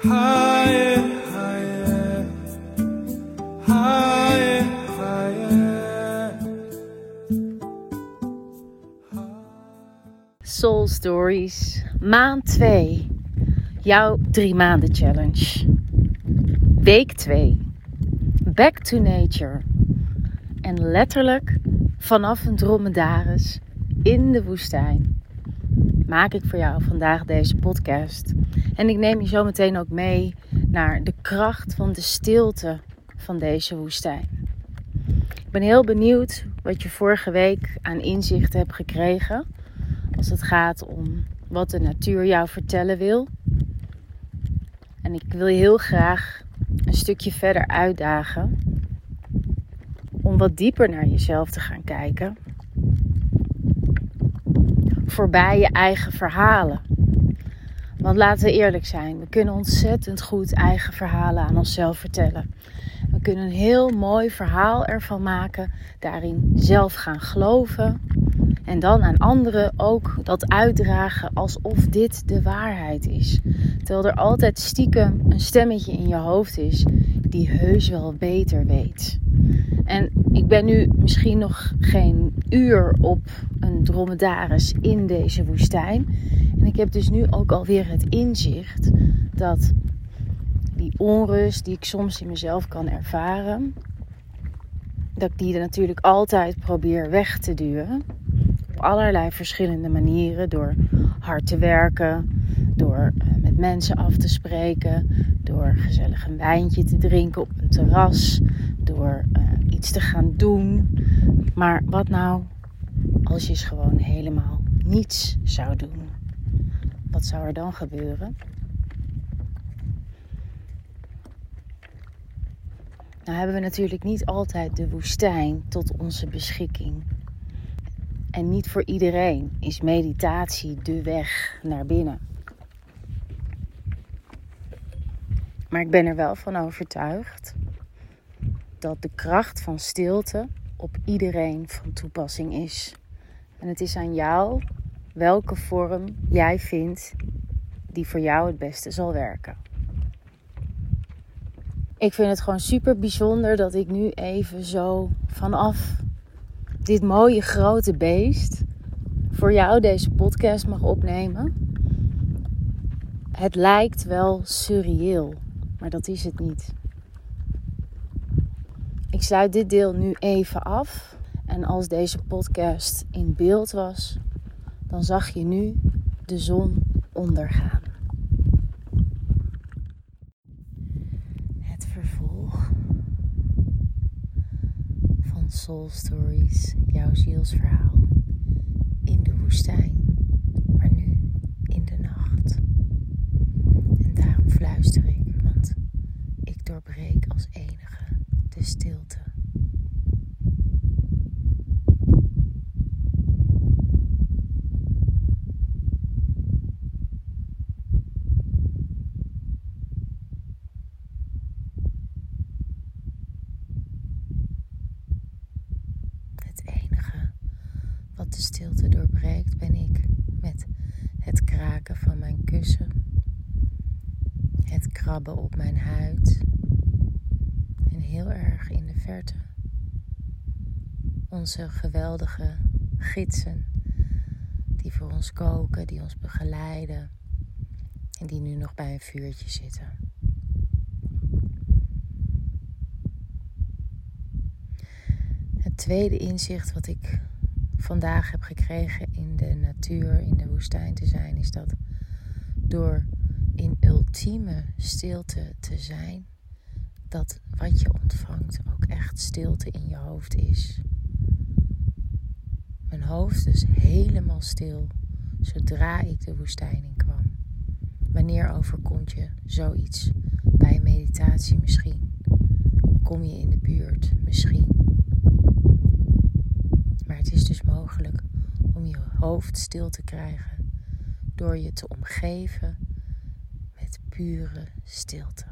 Soul Stories, maand 2. Jouw drie maanden challenge. Week 2. Back to nature. En letterlijk vanaf een dromedaris in de woestijn maak ik voor jou vandaag deze podcast. En ik neem je zo meteen ook mee naar de kracht van de stilte van deze woestijn. Ik ben heel benieuwd wat je vorige week aan inzicht hebt gekregen als het gaat om wat de natuur jou vertellen wil. En ik wil je heel graag een stukje verder uitdagen om wat dieper naar jezelf te gaan kijken. Voorbij je eigen verhalen. Want laten we eerlijk zijn, we kunnen ontzettend goed eigen verhalen aan onszelf vertellen. We kunnen een heel mooi verhaal ervan maken, daarin zelf gaan geloven en dan aan anderen ook dat uitdragen alsof dit de waarheid is. Terwijl er altijd stiekem een stemmetje in je hoofd is die heus wel beter weet. En ik ben nu misschien nog geen uur op een dromedaris in deze woestijn. En ik heb dus nu ook alweer het inzicht dat die onrust die ik soms in mezelf kan ervaren, dat ik die er natuurlijk altijd probeer weg te duwen op allerlei verschillende manieren. Door hard te werken, door eh, met mensen af te spreken, door gezellig een wijntje te drinken op een terras, door uh, iets te gaan doen. Maar wat nou als je eens gewoon helemaal niets zou doen? Wat zou er dan gebeuren? Nou hebben we natuurlijk niet altijd de woestijn tot onze beschikking. En niet voor iedereen is meditatie de weg naar binnen. Maar ik ben er wel van overtuigd dat de kracht van stilte op iedereen van toepassing is. En het is aan jou welke vorm jij vindt die voor jou het beste zal werken. Ik vind het gewoon super bijzonder dat ik nu even zo vanaf dit mooie grote beest voor jou deze podcast mag opnemen. Het lijkt wel surreëel, maar dat is het niet. Ik sluit dit deel nu even af. En als deze podcast in beeld was, dan zag je nu de zon ondergaan. Soul Stories, jouw zielsverhaal in de woestijn, maar nu in de nacht. En daarom fluister ik, want ik doorbreek als enige de stilte. de stilte doorbreekt, ben ik met van mijn kussen, het krabben op mijn huid. En heel erg in de verte. Onze geweldige gidsen die voor ons koken, die ons begeleiden en die nu nog bij een vuurtje zitten. Het tweede inzicht wat ik vandaag heb gekregen in de natuur, in de woestijn te zijn, is dat door in ultieme stilte te zijn, dat wat je ontvangt ook echt stilte in je hoofd is. Mijn hoofd is helemaal stil zodra ik de woestijn in kwam. Wanneer overkomt je zoiets bij meditatie misschien? Kom je in de buurt misschien? Het is dus mogelijk om je hoofd stil te krijgen door je te omgeven met pure stilte.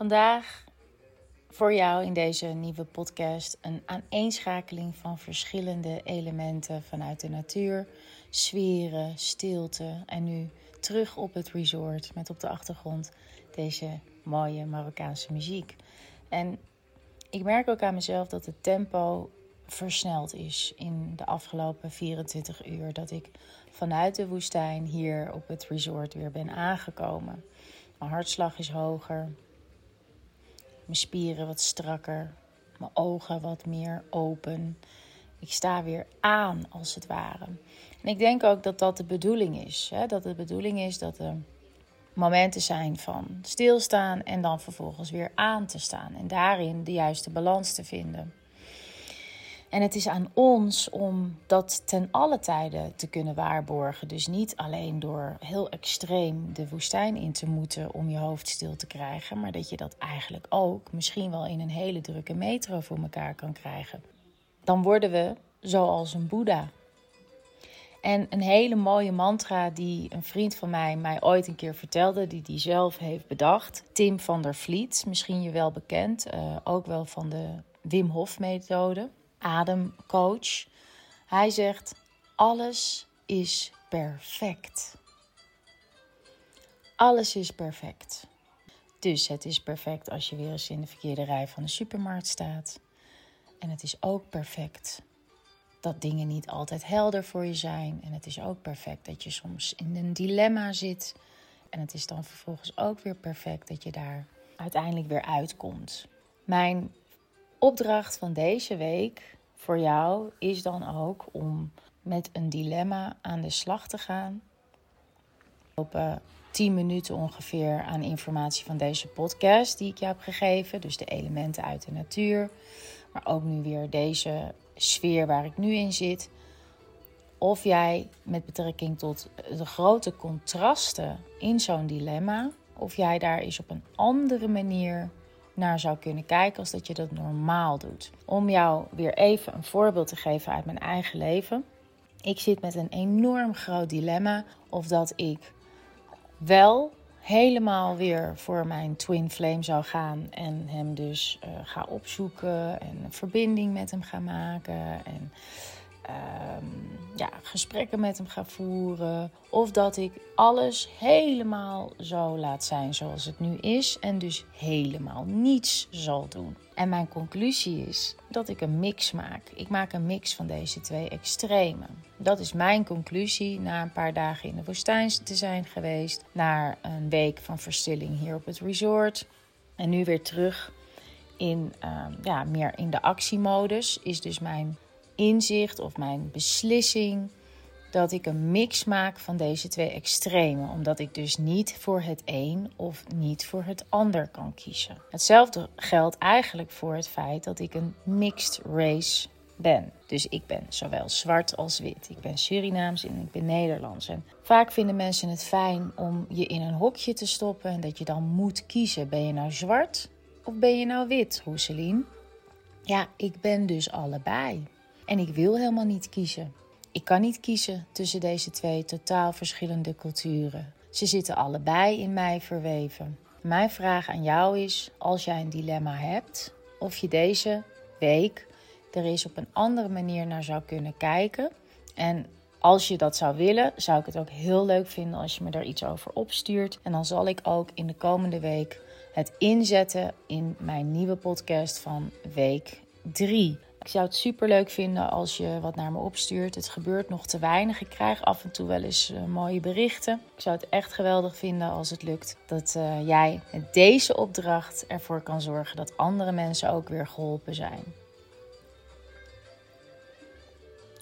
Vandaag voor jou in deze nieuwe podcast een aaneenschakeling van verschillende elementen vanuit de natuur, sferen, stilte en nu terug op het resort met op de achtergrond deze mooie Marokkaanse muziek. En ik merk ook aan mezelf dat het tempo versneld is in de afgelopen 24 uur. Dat ik vanuit de woestijn hier op het resort weer ben aangekomen. Mijn hartslag is hoger. Mijn spieren wat strakker. Mijn ogen wat meer open. Ik sta weer aan, als het ware. En ik denk ook dat dat de bedoeling is. Hè? Dat de bedoeling is dat er momenten zijn van stilstaan en dan vervolgens weer aan te staan. En daarin de juiste balans te vinden. En het is aan ons om dat ten alle tijden te kunnen waarborgen. Dus niet alleen door heel extreem de woestijn in te moeten om je hoofd stil te krijgen, maar dat je dat eigenlijk ook misschien wel in een hele drukke metro voor elkaar kan krijgen. Dan worden we zoals een Boeddha. En een hele mooie mantra die een vriend van mij mij ooit een keer vertelde, die hij zelf heeft bedacht. Tim van der Vliet, misschien je wel bekend, uh, ook wel van de Wim Hof methode ademcoach. Hij zegt: alles is perfect. Alles is perfect. Dus het is perfect als je weer eens in de verkeerde rij van de supermarkt staat. En het is ook perfect dat dingen niet altijd helder voor je zijn. En het is ook perfect dat je soms in een dilemma zit. En het is dan vervolgens ook weer perfect dat je daar uiteindelijk weer uitkomt. Mijn opdracht van deze week voor jou is dan ook om met een dilemma aan de slag te gaan. Op uh, 10 minuten ongeveer aan informatie van deze podcast die ik je heb gegeven. Dus de elementen uit de natuur. Maar ook nu weer deze sfeer waar ik nu in zit. Of jij met betrekking tot de grote contrasten in zo'n dilemma. Of jij daar eens op een andere manier naar zou kunnen kijken als dat je dat normaal doet. Om jou weer even een voorbeeld te geven uit mijn eigen leven. Ik zit met een enorm groot dilemma of dat ik wel helemaal weer voor mijn twin flame zou gaan en hem dus uh, ga opzoeken en een verbinding met hem ga maken en Ehm, ja, gesprekken met hem ga voeren. Of dat ik alles helemaal zo laat zijn zoals het nu is. En dus helemaal niets zal doen. En mijn conclusie is dat ik een mix maak. Ik maak een mix van deze twee extremen. Dat is mijn conclusie na een paar dagen in de woestijn te zijn geweest. Na een week van verstilling hier op het resort. En nu weer terug in, ehm, ja, meer in de actiemodus. Is dus mijn inzicht of mijn beslissing dat ik een mix maak van deze twee extremen, omdat ik dus niet voor het een of niet voor het ander kan kiezen. Hetzelfde geldt eigenlijk voor het feit dat ik een mixed race ben. Dus ik ben zowel zwart als wit. Ik ben Surinaams en ik ben Nederlands. En vaak vinden mensen het fijn om je in een hokje te stoppen en dat je dan moet kiezen: ben je nou zwart of ben je nou wit, Roeselien? Ja, ik ben dus allebei. En ik wil helemaal niet kiezen. Ik kan niet kiezen tussen deze twee totaal verschillende culturen. Ze zitten allebei in mij verweven. Mijn vraag aan jou is: als jij een dilemma hebt, of je deze week er eens op een andere manier naar zou kunnen kijken. En als je dat zou willen, zou ik het ook heel leuk vinden als je me daar iets over opstuurt. En dan zal ik ook in de komende week het inzetten in mijn nieuwe podcast van week 3. Ik zou het super leuk vinden als je wat naar me opstuurt. Het gebeurt nog te weinig. Ik krijg af en toe wel eens uh, mooie berichten. Ik zou het echt geweldig vinden als het lukt dat uh, jij met deze opdracht ervoor kan zorgen dat andere mensen ook weer geholpen zijn.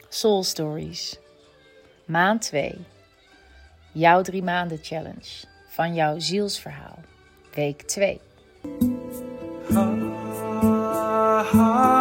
Soul Stories. Maand 2. Jouw drie maanden challenge. Van jouw zielsverhaal. Week 2. high